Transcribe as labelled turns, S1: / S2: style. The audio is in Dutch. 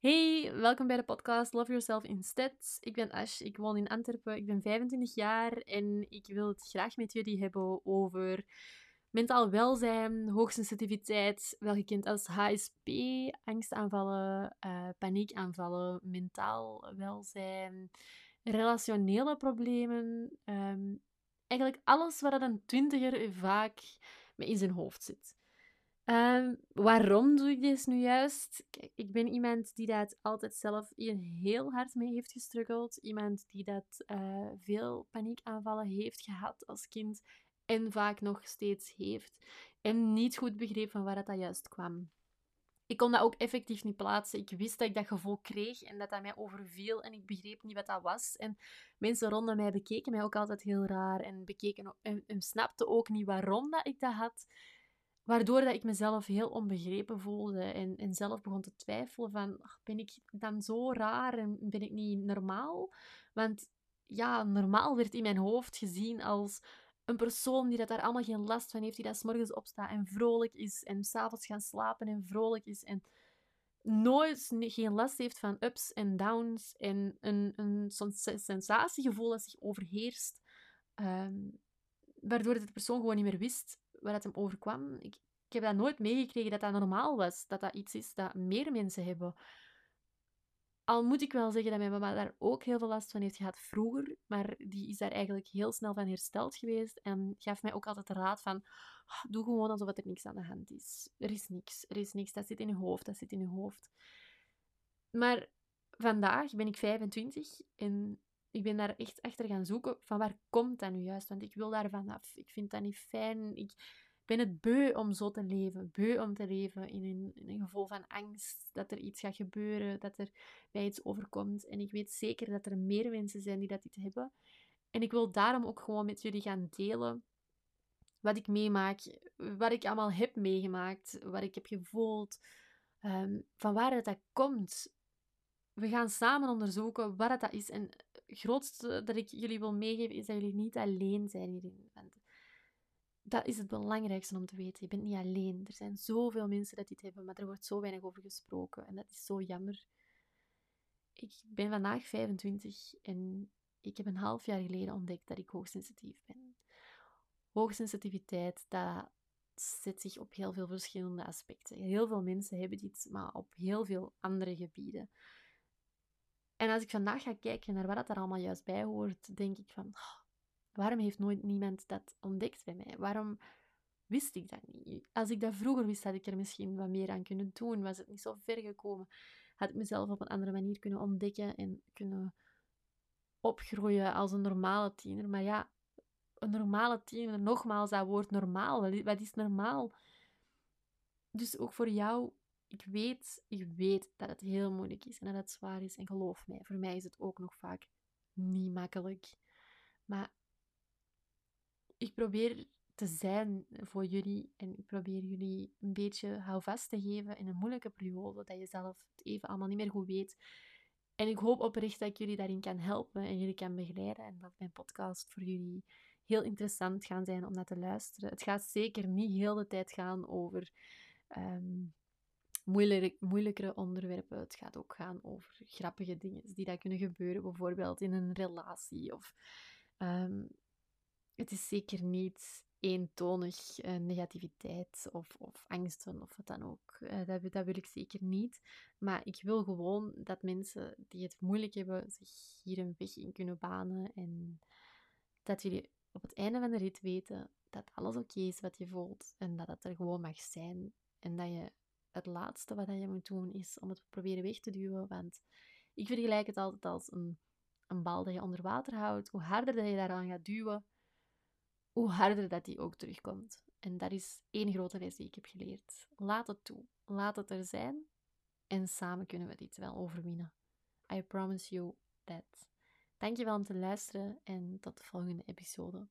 S1: Hey, welkom bij de podcast Love Yourself Instead. Ik ben Ash, ik woon in Antwerpen, ik ben 25 jaar en ik wil het graag met jullie hebben over mentaal welzijn, hoogsensitiviteit, wel gekend als HSP, angstaanvallen, uh, paniekaanvallen, mentaal welzijn, relationele problemen. Ehm, eigenlijk alles wat een twintiger vaak mee in zijn hoofd zit. Ehm, waarom doe ik dit nu juist? Kijk, ik ben iemand die dat altijd zelf heel hard mee heeft gestruggeld. Iemand die dat uh, veel paniekaanvallen heeft gehad als kind en vaak nog steeds heeft. En niet goed begreep van waar dat juist kwam. Ik kon dat ook effectief niet plaatsen. Ik wist dat ik dat gevoel kreeg en dat dat mij overviel en ik begreep niet wat dat was. En mensen rondom mij bekeken mij ook altijd heel raar en, bekeken, en, en snapten ook niet waarom dat ik dat had. Waardoor dat ik mezelf heel onbegrepen voelde en, zelf begon te twijfelen van, ach, ben ik dan zo raar en ben ik niet normaal? Want ja, normaal werd in mijn hoofd gezien als een persoon die dat daar allemaal geen last van heeft, die dat morgens opstaat en vrolijk is en s'avonds gaan slapen en vrolijk is en nooit geen last heeft van ups en downs en een, een sensatiegevoel dat zich overheerst, um, waardoor de persoon gewoon niet meer wist waar het hem overkwam. Ik, ik heb dat nooit meegekregen dat dat normaal was, dat dat iets is dat meer mensen hebben. Al moet ik wel zeggen dat mijn mama daar ook heel veel last van heeft gehad vroeger, maar die is daar eigenlijk heel snel van hersteld geweest en gaf mij ook altijd de raad van ah, doe gewoon alsof er niks aan de hand is. Er is niks, er is niks, dat zit in je hoofd, dat zit in je hoofd. Maar vandaag ben ik 25 en ik ben daar echt achter gaan zoeken van waar komt dat nu juist, want ik wil daar vanaf. Ik vind dat niet fijn. Ik, ben het beu om zo te leven. Beu om te leven in een, in een gevoel van angst. Dat er iets gaat gebeuren, dat er mij iets overkomt. En ik weet zeker dat er meer mensen zijn die dat niet hebben. En ik wil daarom ook gewoon met jullie gaan delen wat ik meemaak, wat ik allemaal heb meegemaakt, wat ik heb gevoeld, um, van waar dat komt. We gaan samen onderzoeken wat dat is. En het grootste dat ik jullie wil meegeven is dat jullie niet alleen zijn hierin. Want dat is het belangrijkste om te weten. Je bent niet alleen. Er zijn zoveel mensen dat dit hebben, maar er wordt zo weinig over gesproken. En dat is zo jammer. Ik ben vandaag 25 en ik heb een half jaar geleden ontdekt dat ik hoogsensitief ben. Hoogsensitiviteit, dat zet zich op heel veel verschillende aspecten. Heel veel mensen hebben dit, maar op heel veel andere gebieden. En als ik vandaag ga kijken naar wat dat er allemaal juist bij hoort, denk ik van, oh, Waarom heeft nooit niemand dat ontdekt bij mij? Waarom wist ik dat niet? Als ik dat vroeger wist, had ik er misschien wat meer aan kunnen doen. Was het niet zo ver gekomen? Had ik mezelf op een andere manier kunnen ontdekken en kunnen opgroeien als een normale tiener. Maar ja, een normale tiener, nogmaals dat woord normaal. Wat is normaal? Dus ook voor jou, ik weet, ik weet dat het heel moeilijk is en dat het zwaar is. En geloof mij, voor mij is het ook nog vaak niet makkelijk. Maar ik probeer te zijn voor jullie en ik probeer jullie een beetje houvast te geven in een moeilijke periode, dat je zelf het even allemaal niet meer goed weet. En ik hoop oprecht dat ik jullie daarin kan helpen en jullie kan begeleiden en dat mijn podcast voor jullie heel interessant gaan zijn om naar te luisteren. Het gaat zeker niet heel de tijd gaan over um, moeilijkere onderwerpen. Het gaat ook gaan over grappige dingen die dat kunnen gebeuren, bijvoorbeeld in een relatie of ehm, het is zeker niet eentonig uh, negativiteit of, of angsten of wat dan ook. Uh, dat, dat, wil ik zeker niet. Maar ik wil gewoon dat mensen die het moeilijk hebben, zich hier een weg in kunnen banen. En dat jullie op het einde van de rit weten dat alles oké is wat je voelt. En dat het er gewoon mag zijn. En dat je het laatste wat je moet doen is om het proberen weg te duwen. Want ik vergelijk het altijd als een, een bal dat je onder water houdt. Hoe harder dat je daaraan gaat duwen, hoe harder dat die ook terugkomt. En dat is één grote les die ik heb geleerd. Laat het toe. Laat het er zijn. En samen kunnen we dit wel overwinnen. I promise you that. Dankjewel om te luisteren en tot de volgende episode.